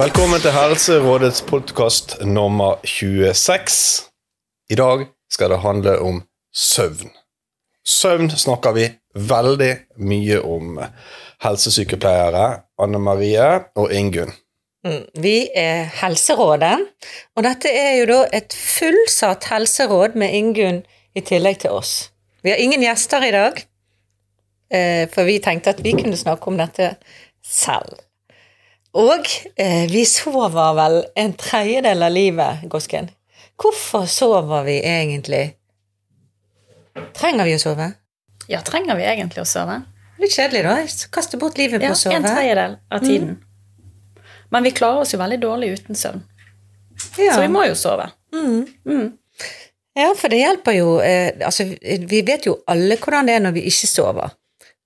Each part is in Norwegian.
Velkommen til Helserådets podkast nummer 26. I dag skal det handle om søvn. Søvn snakker vi veldig mye om. Helsesykepleiere Anne Marie og Ingunn. Mm, Vi er Helserådet, og dette er jo da et fullsatt helseråd med Ingunn i tillegg til oss. Vi har ingen gjester i dag, eh, for vi tenkte at vi kunne snakke om dette selv. Og eh, vi sover vel en tredjedel av livet, Gosken. Hvorfor sover vi egentlig? Trenger vi å sove? Ja, trenger vi egentlig å sove? Litt kjedelig, da. Kaste bort livet på Ja, å sove. En tredjedel av tiden. Men vi klarer oss jo veldig dårlig uten søvn, Ja. så vi må jo sove. Ja, for det hjelper jo eh, Altså, vi vet jo alle hvordan det er når vi ikke sover.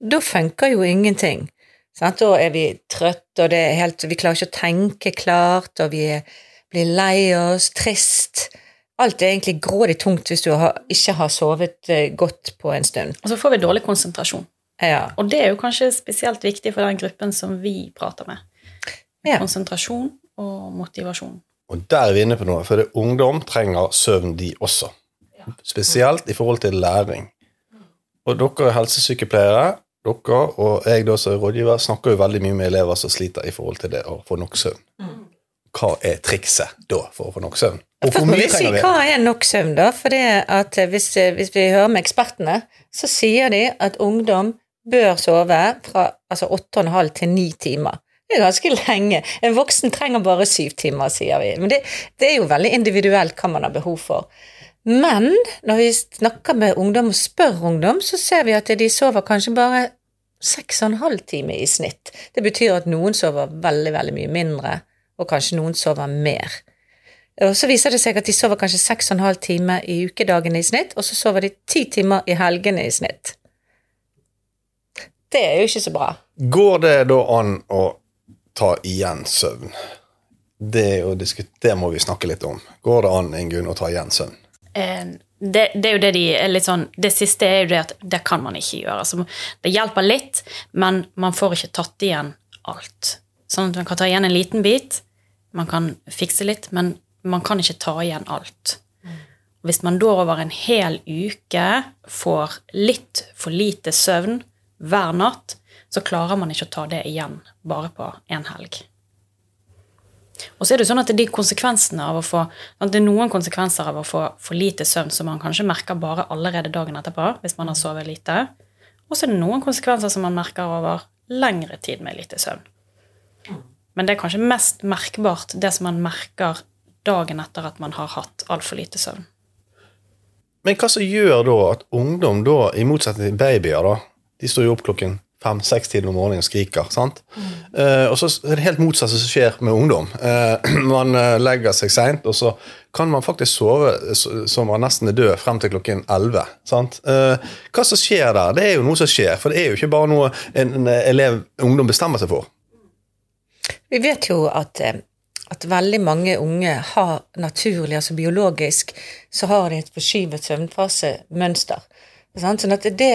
Da funker jo ingenting. Sant? Da er vi trøtte, og det er helt, vi klarer ikke å tenke klart, og vi er, blir lei oss, trist. Alt er egentlig grådig tungt hvis du har, ikke har sovet eh, godt på en stund. Og så får vi dårlig konsentrasjon. Ja. Og det er jo kanskje spesielt viktig for den gruppen som vi prater med. Ja. Konsentrasjon og motivasjon. Og der er vi inne på noe, for det ungdom trenger søvn, de også. Spesielt i forhold til læring. Og dere er helsesykepleiere, dere og jeg da som er rådgiver, snakker jo veldig mye med elever som sliter i forhold til det å få nok søvn. Hva er trikset da for å få nok søvn? Og hvor mye trenger vi? hva er nok søvn, da? For eh, hvis, eh, hvis vi hører med ekspertene, så sier de at ungdom bør sove fra altså 8,5 til 9 timer. Det er ganske lenge. En voksen trenger bare syv timer, sier vi. Men det, det er jo veldig individuelt hva man har behov for. Men når vi snakker med ungdom og spør ungdom, så ser vi at de sover kanskje bare seks og en halv time i snitt. Det betyr at noen sover veldig, veldig mye mindre, og kanskje noen sover mer. Og så viser det seg at de sover kanskje seks og en halv time i ukedagene i snitt, og så sover de ti timer i helgene i snitt. Det er jo ikke så bra. Går det da an å ta igjen søvn? Det, det må vi snakke litt om. Går det an, Ingunn, å ta igjen søvn? Eh, Det, det er jo det de er litt sånn Det siste er jo det at det kan man ikke gjøre. Altså, det hjelper litt, men man får ikke tatt igjen alt. Sånn at man kan ta igjen en liten bit, man kan fikse litt, men man kan ikke ta igjen alt. Hvis man da over en hel uke får litt for lite søvn hver natt, så klarer man ikke å ta det igjen bare på en helg. Og så er det sånn at det de få at det er noen konsekvenser av å få for lite søvn som man kanskje merker bare allerede dagen etterpå, hvis man har sovet lite. Og så er det noen konsekvenser som man merker over lengre tid med lite søvn. Men det er kanskje mest merkbart det som man merker dagen etter at man har hatt altfor lite søvn. Men hva som gjør da at ungdom, da, i motsetning til babyer, da, de står jo opp klokken fem-seks-tiden om morgenen og skriker. sant? Eh, og så er det helt motsatt som skjer med ungdom. Uh, man eh, legger seg seint, og så kan man faktisk sove som man nesten er død frem til klokken elleve. sant? Eh, hva som skjer der? Det er jo noe som skjer, for det er jo ikke bare noe en, en elev, ungdom bestemmer seg for. Vi vet jo at, at veldig mange unge har naturlig, altså biologisk, så har de et forskyvet søvnfasemønster. Sånn at det,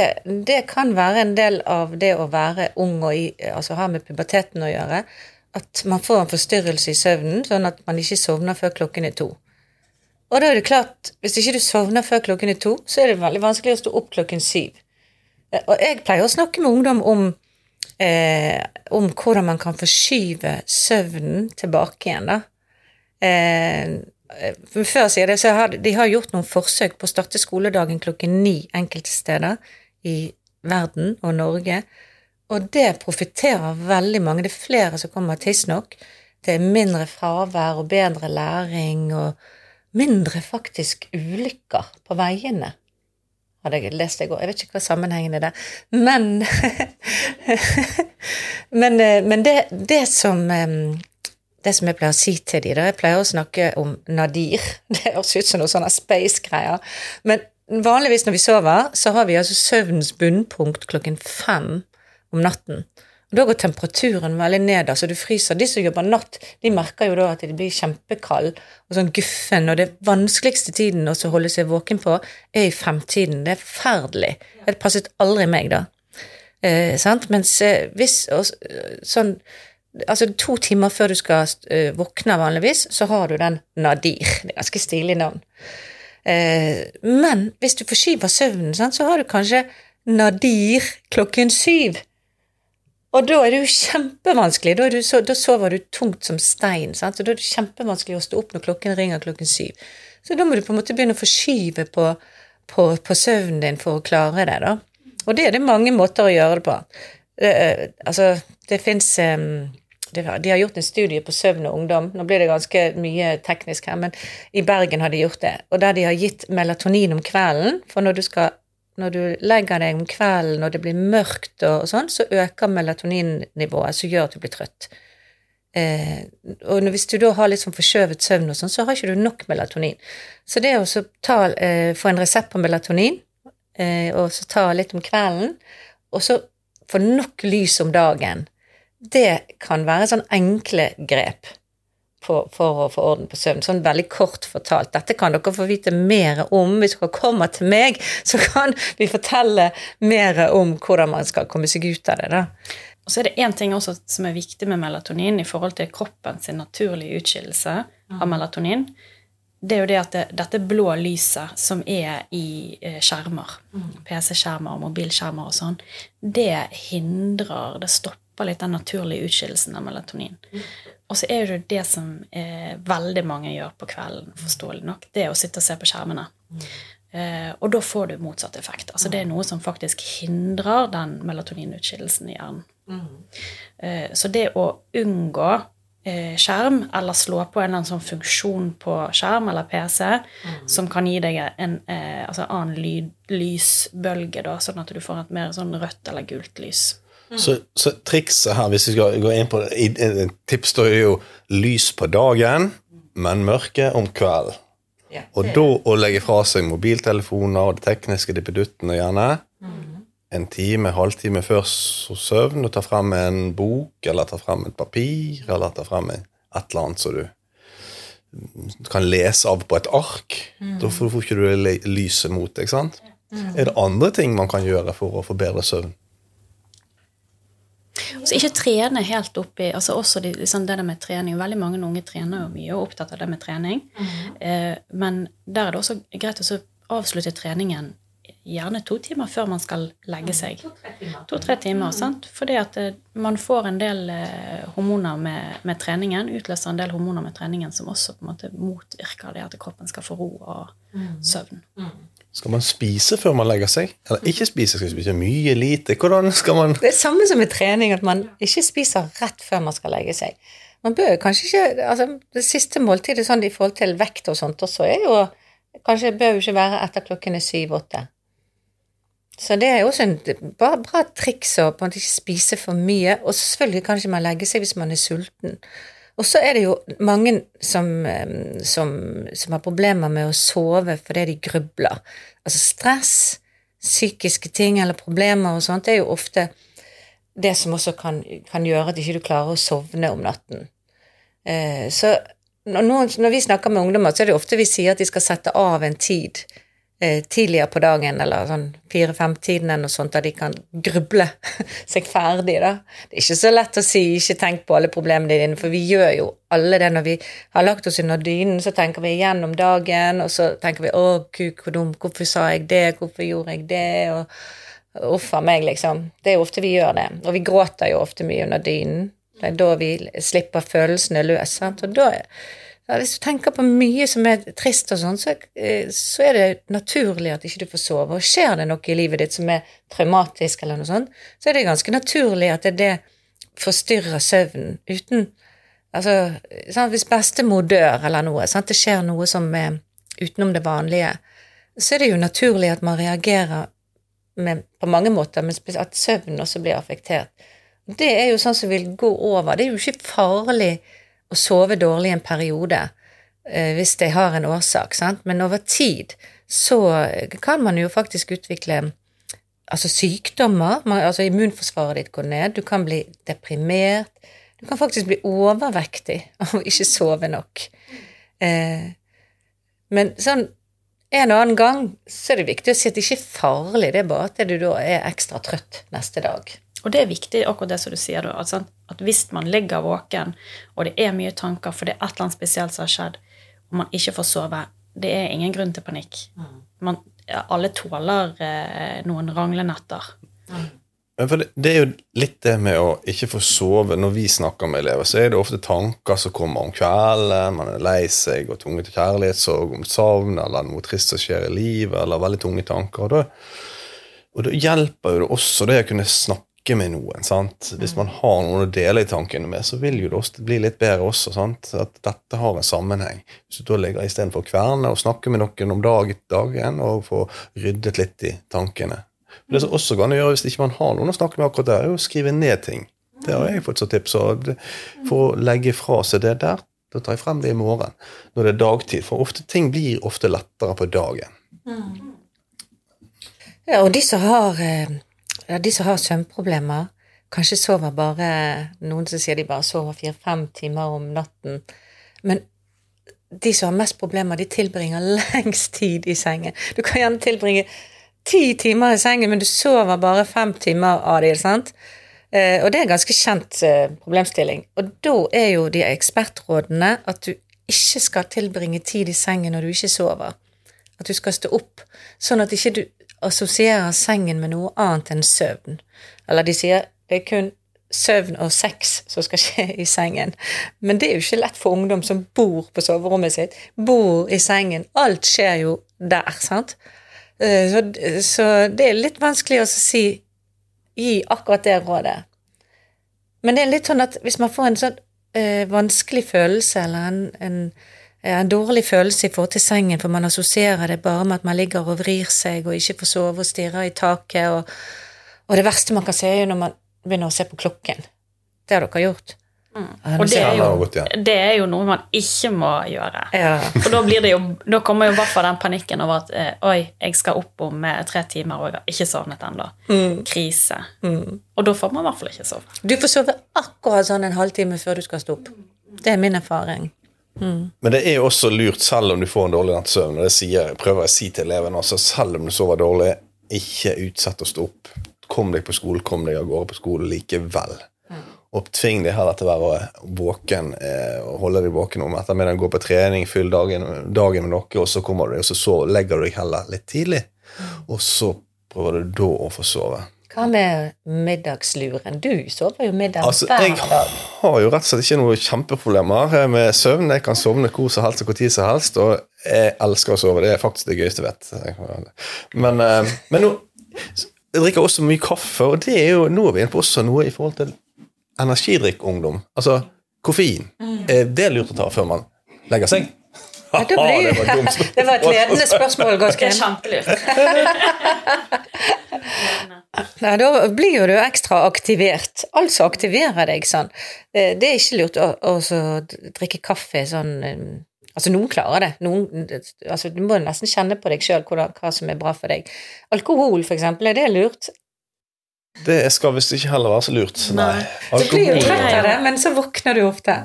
det kan være en del av det å være ung og i, altså ha med puberteten å gjøre. At man får en forstyrrelse i søvnen, sånn at man ikke sovner før klokken er to. Og da er det klart, hvis ikke du sovner før klokken er to, så er det veldig vanskelig å stå opp klokken syv. Eh, Og jeg pleier å snakke med ungdom om eh, om hvordan man kan forskyve søvnen tilbake igjen. da. Eh, for jeg sier det, så har de har gjort noen forsøk på å starte skoledagen klokken ni enkelte steder i verden og Norge, og det profitterer veldig mange. Det er flere som kommer tidsnok. Det er mindre fravær og bedre læring og mindre faktisk ulykker på veiene hadde jeg lest det i går. Jeg vet ikke hva sammenhengen er der. Men Men, eh, men det, det som eh, det som jeg pleier å si til de, da Jeg pleier å snakke om nadir. Det høres ut som noe sånne space-greier. Men vanligvis når vi sover, så har vi altså søvnens bunnpunkt klokken fem om natten. Og Da går temperaturen veldig ned, altså du fryser. De som jobber natt, de merker jo da at de blir kjempekald og sånn guffen, og det vanskeligste tiden å holde seg våken på, er i femtiden. Det er forferdelig. Det passet aldri meg, da. Eh, sant? Mens eh, hvis og, sånn Altså to timer før du skal uh, våkne vanligvis, så har du den Nadir. Det er ganske stilig navn. Uh, men hvis du forskyver søvnen, sant, så har du kanskje Nadir klokken syv. Og da er det jo kjempevanskelig. Da, du så, da sover du tungt som stein. Sant? Så da er det kjempevanskelig å stå opp når klokken ringer klokken syv. Så da må du på en måte begynne å forskyve på, på, på søvnen din for å klare det. da. Og det er det mange måter å gjøre det på. Det, eh, altså, det fins de har gjort en studie på søvn og ungdom. Nå blir det ganske mye teknisk her, men i Bergen har de gjort det. Og der de har gitt melatonin om kvelden. For når du, skal, når du legger deg om kvelden og det blir mørkt og, og sånn, så øker melatoninnivået, som gjør at du blir trøtt. Eh, og hvis du da har litt sånn forskjøvet søvn, og sånn, så har ikke du nok melatonin. Så det å ta, eh, få en resept på melatonin, eh, og så ta litt om kvelden, og så få nok lys om dagen, det kan være sånn enkle grep på, for å få orden på søvn. Sånn veldig kort fortalt. Dette kan dere få vite mer om. Hvis dere kommer til meg, så kan vi fortelle mer om hvordan man skal komme seg ut av det. da. Og så er det én ting også som er viktig med melatonin i forhold til kroppens naturlige utskillelse av melatonin. Det er jo det at det, dette blå lyset som er i eh, skjermer, PC-skjermer og mobilskjermer og sånn, det hindrer, det stopper litt den naturlige utskillelsen av melatonin. Og så er det jo det som eh, veldig mange gjør på kvelden, forståelig nok, det er å sitte og se på skjermene. Eh, og da får du motsatt effekt. Altså det er noe som faktisk hindrer den melatoninutskillelsen i hjernen. Eh, så det å unngå skjerm, eller slå på en eller annen sånn funksjon på skjerm eller PC som kan gi deg en eh, altså annen lyd, lysbølge, da, sånn at du får et mer sånn rødt eller gult lys. Så, så trikset her, hvis vi skal gå inn på det, Tips da er jo lys på dagen, men mørke om kvelden. Ja, Og da å legge fra seg mobiltelefoner og det tekniske dippedutten og gjerne en time, halvtime før søvn og ta frem en bok, eller ta frem et papir, eller ta frem et eller annet som du kan lese av på et ark. Da får du ikke du lyset mot deg, sant? Er det andre ting man kan gjøre for å forbedre søvn? Så ikke trene helt opp i altså også de, liksom det der med trening. Veldig mange unge trener jo mye og er opptatt av det med trening. Eh, men der er det også greit å avslutte treningen gjerne to timer før man skal legge seg. To-tre timer. sant? Fordi at eh, man får en del eh, hormoner med, med treningen, utløser en del hormoner med treningen som også på en måte motvirker det at kroppen skal få ro og søvn. Skal man spise før man legger seg? Eller ikke spise? Skal man spise mye, lite? Hvordan skal man Det er samme som med trening, at man ikke spiser rett før man skal legge seg. Man bør kanskje ikke altså Det siste måltidet sånn i forhold til vekt og sånt også er jo Kanskje bør jo ikke være etter klokken er syv-åtte. Så det er også en bra, bra triks å på en måte ikke spise for mye. Og selvfølgelig kan ikke man legge seg hvis man er sulten. Og så er det jo mange som, som, som har problemer med å sove fordi de grubler. Altså stress, psykiske ting eller problemer og sånt, det er jo ofte det som også kan, kan gjøre at ikke du klarer å sovne om natten. Eh, så når, når vi snakker med ungdommer, så er det ofte vi sier at de skal sette av en tid tidligere på dagen, eller sånn fire-fem-tiden eller noe sånt, der de kan gruble seg ferdig, da. Det er ikke så lett å si 'ikke tenk på alle problemene dine', for vi gjør jo alle det når vi har lagt oss under dynen, så tenker vi igjennom dagen, og så tenker vi 'å, gud, hvor dum, hvorfor sa jeg det, hvorfor gjorde jeg det', og Uff a meg, liksom. Det er jo ofte vi gjør det. Og vi gråter jo ofte mye under dynen. Det er da vi slipper følelsene løs. Sant? Og da, ja, hvis du tenker på mye som er trist og sånn, så, eh, så er det naturlig at ikke du får sove. Og skjer det noe i livet ditt som er traumatisk, eller noe sånt, så er det ganske naturlig at det, forstyrrer søvnen uten Altså, sant? hvis bestemor dør eller noe, sant? det skjer noe som er utenom det vanlige, så er det jo naturlig at man reagerer med, på mange måter, men at søvnen også blir affektert. Det er jo sånn som vil gå over. Det er jo ikke farlig å sove dårlig en periode eh, hvis det har en årsak, sant? men over tid så kan man jo faktisk utvikle altså sykdommer. Altså immunforsvaret ditt går ned. Du kan bli deprimert. Du kan faktisk bli overvektig av å ikke sove nok. Eh, men sånn en og annen gang så er det viktig å si at det ikke er farlig, det er bare at du da er ekstra trøtt neste dag. Og det er viktig, akkurat det som du sier, da, at, sant, at hvis man ligger våken, og det er mye tanker, for det er et eller annet spesielt som har skjedd, og man ikke får sove, det er ingen grunn til panikk. Man, alle tåler eh, noen ranglenetter. Mm. for det, det er jo litt det med å ikke få sove. Når vi snakker med elever, så er det ofte tanker som kommer om kvelden. Man er lei seg og tvunget til kjærlighetssorg om savn eller noe trist som skjer i livet, eller veldig tunge tanker. Og da, og da hjelper jo det også det å kunne snakke med noen. sant? Hvis man har noen å dele i tankene med, så vil jo det også bli litt bedre også. sant? At dette har en sammenheng. Hvis du da ligger istedenfor å kverne og snakke med noen om dag, dagen og få ryddet litt i tankene. Det som også kan gjøre hvis ikke man har noen å snakke med akkurat der, er å skrive ned ting. Det har jeg fått som tips. og For å legge fra seg det der, da tar jeg frem det i morgen. Når det er dagtid. For ofte, ting blir ofte lettere på dagen. Ja, og de som har, eh, ja, de som har søvnproblemer, kanskje sover bare Noen som sier de bare sover fire-fem timer om natten. Men de som har mest problemer, de tilbringer lengst tid i sengen. Du kan gjerne tilbringe ti timer i sengen, men du sover bare fem timer av det, sant? Eh, og det er en ganske kjent eh, problemstilling. Og da er jo de ekspertrådene at du ikke skal tilbringe tid i sengen når du ikke sover. At du skal stå opp, sånn at ikke du assosierer sengen med noe annet enn søvn. Eller de sier det er kun søvn og sex som skal skje i sengen. Men det er jo ikke lett for ungdom som bor på soverommet sitt, bor i sengen. Alt skjer jo der, sant? Eh, Så, så det er litt vanskelig å si gi akkurat det rådet. Men det er litt sånn at hvis man får en sånn øh, vanskelig følelse eller en, en, en dårlig følelse i forhold til sengen, for man assosierer det bare med at man ligger og vrir seg og ikke får sove og stirrer i taket, og, og det verste man kan se, er jo når man begynner å se på klokken. Det har dere gjort. Mm. Og det er, jo, det er jo noe man ikke må gjøre. Ja. For da, blir det jo, da kommer jo i hvert fall den panikken over at eh, oi, jeg skal opp om eh, tre timer, og jeg har ikke sovnet ennå. Krise. Og da får man i hvert fall ikke sove. Du får sove akkurat sånn en halvtime før du skal stå opp. Det er min erfaring. Men det er jo også lurt, selv om du får en dårlig natts søvn, og det sier, prøver jeg å si til elevene også, selv om du sover dårlig, ikke utsett å stå opp. Kom deg på skole, kom deg av gårde på skole likevel. Og tving deg heller til å være våken eh, og holde deg våken om ettermiddagen. Gå på trening, fyll dagen, dagen med noe, og så kommer du og så, så legger du deg heller litt tidlig. Og så prøver du da å få sove. Hva med middagsluren? Du sover jo middag Altså, hver jeg har jo rett og slett ikke noen kjempeproblemer eh, med søvn. Jeg kan sovne hvor som helst og hvor tid som helst, og jeg elsker å sove. Det er faktisk det gøyeste jeg vet. Men, eh, men nå jeg drikker også mye kaffe, og det er jo, nå er vi inne på også noe i forhold til energidrikkungdom. Altså koffein. Er det lurt å ta før man legger seg? Ja, det var et ledende spørsmål, Det er kjempelurt. Nei, da blir jo du ekstra aktivert. Altså aktiverer deg sånn. Eh, Det er ikke lurt å, å drikke kaffe sånn eh, Altså, noen klarer det. Noen, altså, du må nesten kjenne på deg sjøl hva som er bra for deg. Alkohol, for eksempel, er det lurt? Det skal visst ikke heller være så lurt. Nei. Du blir jo trett av det, men så våkner du ofte.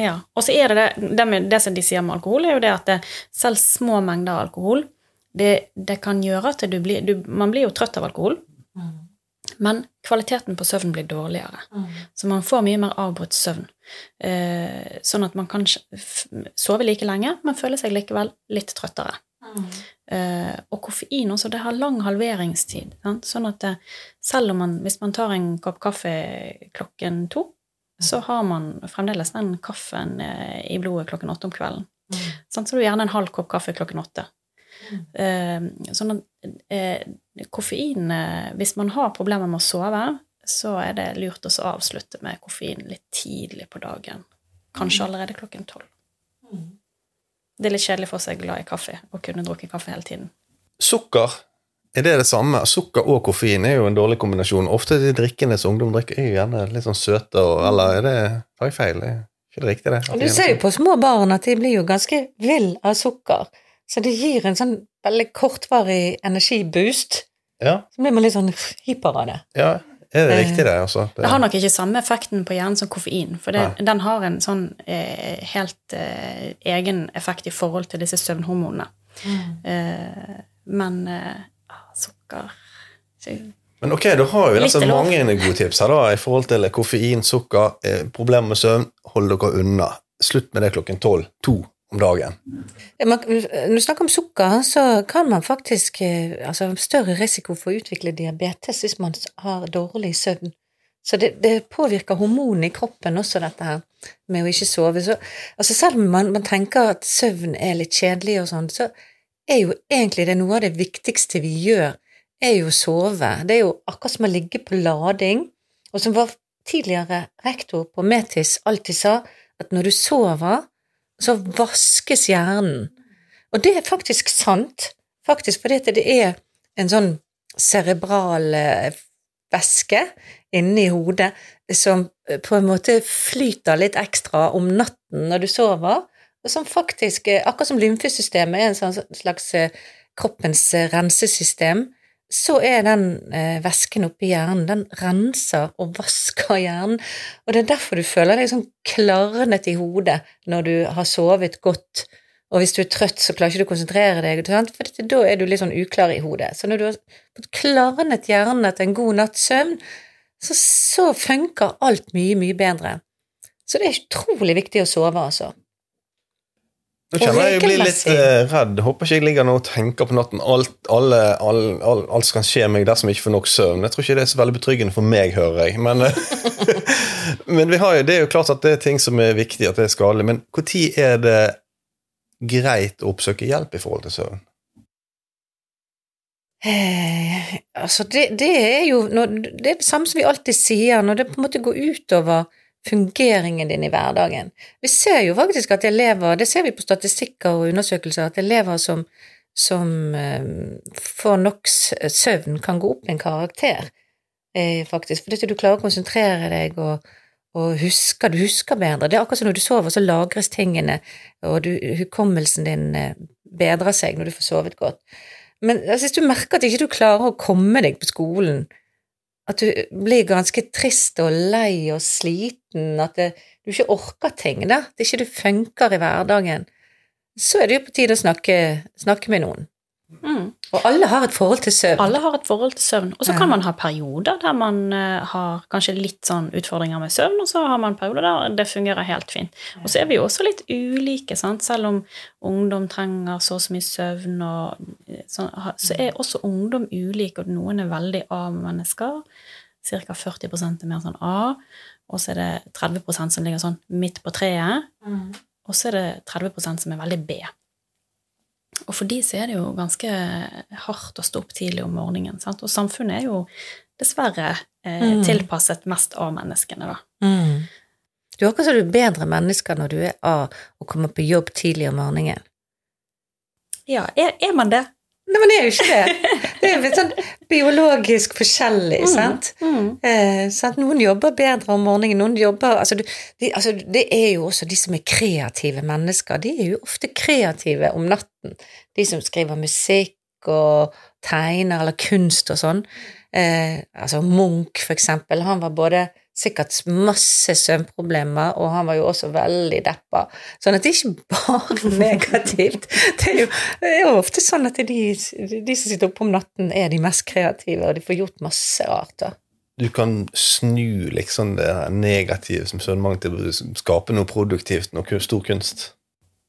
Ja, og så er det det, det, med, det som de sier med alkohol, er jo det at det, selv små mengder alkohol, det, det kan gjøre at du blir, du, man blir jo trøtt av alkohol, men kvaliteten på søvn blir dårligere. Så man får mye mer avbrutt søvn. Eh, sånn at man kan sove like lenge, men føle seg likevel litt trøttere. Eh, og koffein også, det har lang halveringstid. Sant? Sånn at det, selv om man, hvis man tar en kopp kaffe klokken to, så har man fremdeles den kaffen eh, i blodet klokken åtte om kvelden. Sant? Så du gjerne en halv kopp kaffe klokken åtte. Eh, sånn at eh, koffein eh, Hvis man har problemer med å sove, så er det lurt å avslutte med koffein litt tidlig på dagen. Kanskje allerede klokken tolv. Det er litt kjedelig for seg glad i kaffe å kunne drukke kaffe hele tiden. Sukker, er det det samme? Sukker og koffein er jo en dårlig kombinasjon. Ofte de drikkene som ungdom drikker, er jo gjerne litt sånn søte, og, eller er det Tar jeg feil? Er ikke det riktig, det? Du ser jo på små barn at de blir jo ganske vill av sukker. Så det gir en sånn veldig kortvarig energiboost. Ja, Så blir man litt sånn hyper av det. ja. Er det riktig, det? Altså? Det har nok ikke samme effekten på hjernen som koffein, for det, den har en sånn eh, helt eh, egen effekt i forhold til disse søvnhormonene. Eh, men eh, ah, sukker så- Men ok, da har vi altså mange gode tips her da, i forhold til koffein, sukker, eh, problemer med søvn. Hold dere unna. Slutt med det klokken tolv. To om dagen. Når du snakker om sukker, så kan man faktisk eh, altså større risiko for å utvikle diabetes hvis man har dårlig søvn. Så det, det påvirker hormonene i kroppen også, dette her, med å ikke sove. Så, altså selv om man, man tenker at søvn er litt kjedelig og sånn, så er jo egentlig det noe av det viktigste vi gjør, er jo å sove. Det er jo akkurat som å ligge på lading. Og som vår tidligere rektor på Metis alltid sa, at når du sover, så vaskes hjernen. Og det er faktisk sant, faktisk fordi det er en sånn cerebral eh, væske inni hodet som eh, på en måte flyter litt ekstra om natten når du sover, og som faktisk, eh, akkurat som lymfesystemet er en sånn slags kroppens rensesystem, så er den eh, væsken oppi hjernen, den renser og vasker hjernen, og det er derfor du føler deg sånn klarnet i hodet når du har sovet godt, og hvis du er trøtt, så klarer ikke du å konsentrere deg, for da er du litt sånn uklar i hodet. Så når du har fått klarnet hjernen etter en god natts søvn, så, så funker alt mye, mye bedre. Så det er utrolig viktig å sove, altså. Nå kjenner jeg jeg blir litt eh, redd. Håper ikke jeg ligger nå og tenker på natten alt, alle, all, all, alt som kan skje meg dersom jeg ikke får nok søvn. Jeg tror ikke det er så veldig betryggende for meg, hører jeg. Men, eh, men vi har jo, det er jo klart at det er ting som er viktig, at det er skadelig. Men når er det greit å oppsøke hjelp i forhold til søvn? Eh, altså, det, det er jo Det er det samme som vi alltid sier, når det på en måte går utover fungeringen din i hverdagen. Vi ser jo faktisk at elever, det ser vi på statistikker og undersøkelser, at elever som, som eh, får nok søvn, kan gå opp en karakter, eh, faktisk. Fordi du klarer å konsentrere deg og, og husker, du husker bedre. Det er akkurat som når du sover, så lagres tingene, og du, hukommelsen din eh, bedrer seg når du får sovet godt. Men altså, hvis du merker at ikke du klarer å komme deg på skolen, at du blir ganske trist og lei og sliten, at det, du ikke orker ting, da, at ikke du funker i hverdagen, så er det jo på tide å snakke, snakke med noen. Mm. Og alle har et forhold til søvn. Alle har et forhold til søvn. Og så Ja. kan man ha perioder der man eh, har kanskje litt sånn utfordringer med søvn, og så har man perioder der det fungerer helt fint. Og så er vi jo også litt ulike, sant? selv om ungdom trenger så og så mye søvn, eh, så er også ungdom ulike, og noen er veldig A-mennesker. Ca. 40 er mer sånn A, og så er det 30 som ligger sånn midt på treet. Og så er det 30 som er veldig B. Og for de så er det jo ganske hardt å stå opp tidlig om morgenen. Sant? Og samfunnet er jo dessverre eh, Mm. tilpasset mest av menneskene, da. Mm. Du er akkurat som du er bedre mennesker når du er av og kommer på jobb tidlig om morgenen. Ja, er, er man det? Nei, men det er jo ikke det. Det er litt sånn biologisk forskjellig, sant? Eh, sant? Noen jobber bedre om morgenen, noen jobber altså, du, de, altså, Det er jo også de som er kreative mennesker. De er jo ofte kreative om natten. De som skriver musikk og tegner eller kunst og sånn. Eh, altså Munch, for eksempel. Han var både sikkert masse søvnproblemer, og han var jo også veldig deppa. Sånn at det er ikke bare negativt. Det er jo, det er jo ofte sånn at de, de som sitter oppe om natten, er de mest kreative, og de får gjort masse rart. da. Du kan snu liksom det negative som søvnmangel til å skape noe produktivt, noe stor kunst.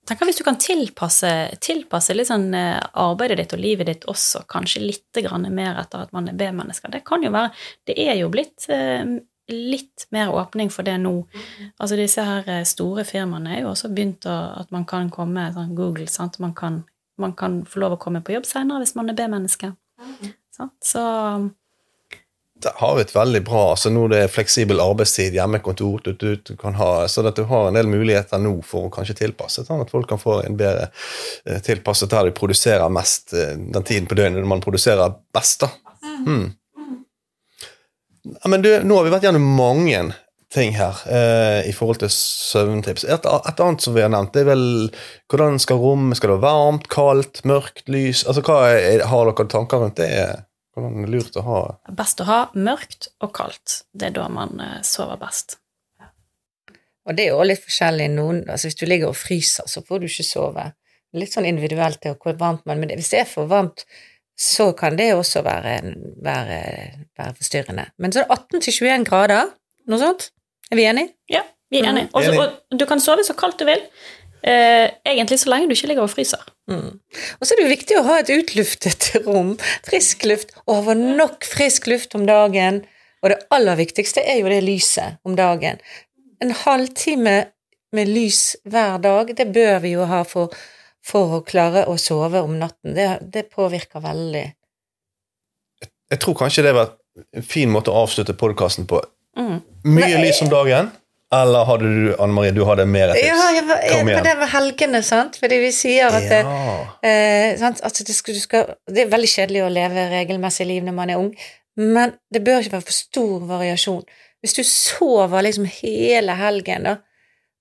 Tenk hvis du kan tilpasse, tilpasse litt sånn, eh, arbeidet ditt og livet ditt også, kanskje litt grann mer etter at man er B-mennesker. Det kan jo være Det er jo blitt eh, litt mer åpning for det nå. Altså Disse her eh, store firmaene er jo også begynt å, at man kan komme sånn Google, sant? Man kan, man kan få lov å komme på jobb senere hvis man er B-menneske. Sant? Så det har vi et veldig bra altså Nå det er fleksibel arbeidstid, hjemmekontor, du, du, du kan ha, så at du har en del muligheter nå for å kanskje tilpasse, sånn at folk kan få en bedre eh, tilpasset der de produserer mest eh, den tiden på døgnet man produserer best. da. Mm. Ja, men du, nå har vi vært gjennom mange ting her eh, i forhold til søvntips. Et, et annet som vi har nevnt, det er vel hvordan skal rommet Skal det være varmt, kaldt, mørkt, lys? Altså, hva er, Har dere tanker rundt det? Hvordan er det lurt å ha Best å ha mørkt og kaldt. Det er da man eh, sover best. Og det er jo litt forskjellig. Noen, altså Hvis du ligger og fryser, så får du ikke sove. Litt sånn individuelt det, hvor varmt man Men hvis det er for varmt, så kan det også være, være, være forstyrrende. Men så er det 18-21 grader, noe sånt. Er vi enige? Ja, vi er enige. Også, og du kan sove så kaldt du vil. Eh, egentlig så lenge du ikke ligger og fryser. Og så er det jo viktig å ha et utluftet rom, frisk luft, og ha nok frisk luft om dagen. Og det aller viktigste er jo det lyset om dagen. En halvtime med lys hver dag, det bør vi jo ha for, for å klare å sove om natten. Det, det påvirker veldig. Jeg tror kanskje det var en fin måte å avslutte podkasten på. Mm. Mye Nei. lys om dagen, eller hadde du, Anne Marie, du hadde mer tips? Ja, jeg var, jeg, på det med helgene, sant? Fordi vi sier at det, Eh, sant? Altså, det, skal, skal, det er veldig kjedelig å leve regelmessig liv når man er ung, men det bør ikke være for stor variasjon. Hvis du sover liksom hele helgen, da,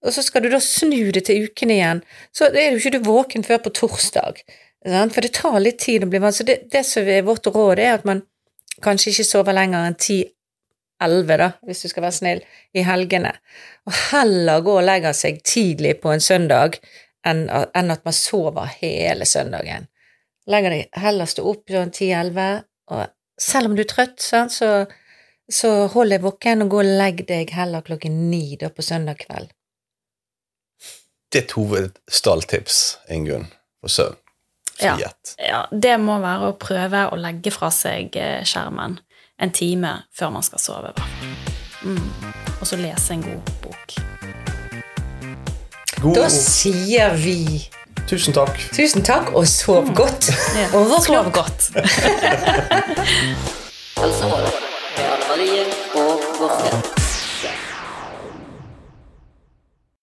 og så skal du da snu det til uken igjen, så er jo ikke du våken før på torsdag. For det tar litt tid å bli vant. Så det, det som er vårt råd, er at man kanskje ikke sover lenger enn 10-11, da, hvis du skal være snill, i helgene. Og heller gå og legge seg tidlig på en søndag enn, at man sover hele søndagen. Legger deg heller stå opp sånn 10-11, og selv om du er trøtt, så, så hold deg våken og gå og legg deg heller klokken ni da på søndag kveld. Ditt hovedstalltips, Ingunn, for søvn. Ja. Ja, det må være å prøve å legge fra seg eh, skjermen en time før man skal sove. Mm. Og så lese en god bok. God, Da sier vi tusen takk. tusen takk, og sov godt. Og våkn Sov opp. godt. altså, Marie og Gårdstein.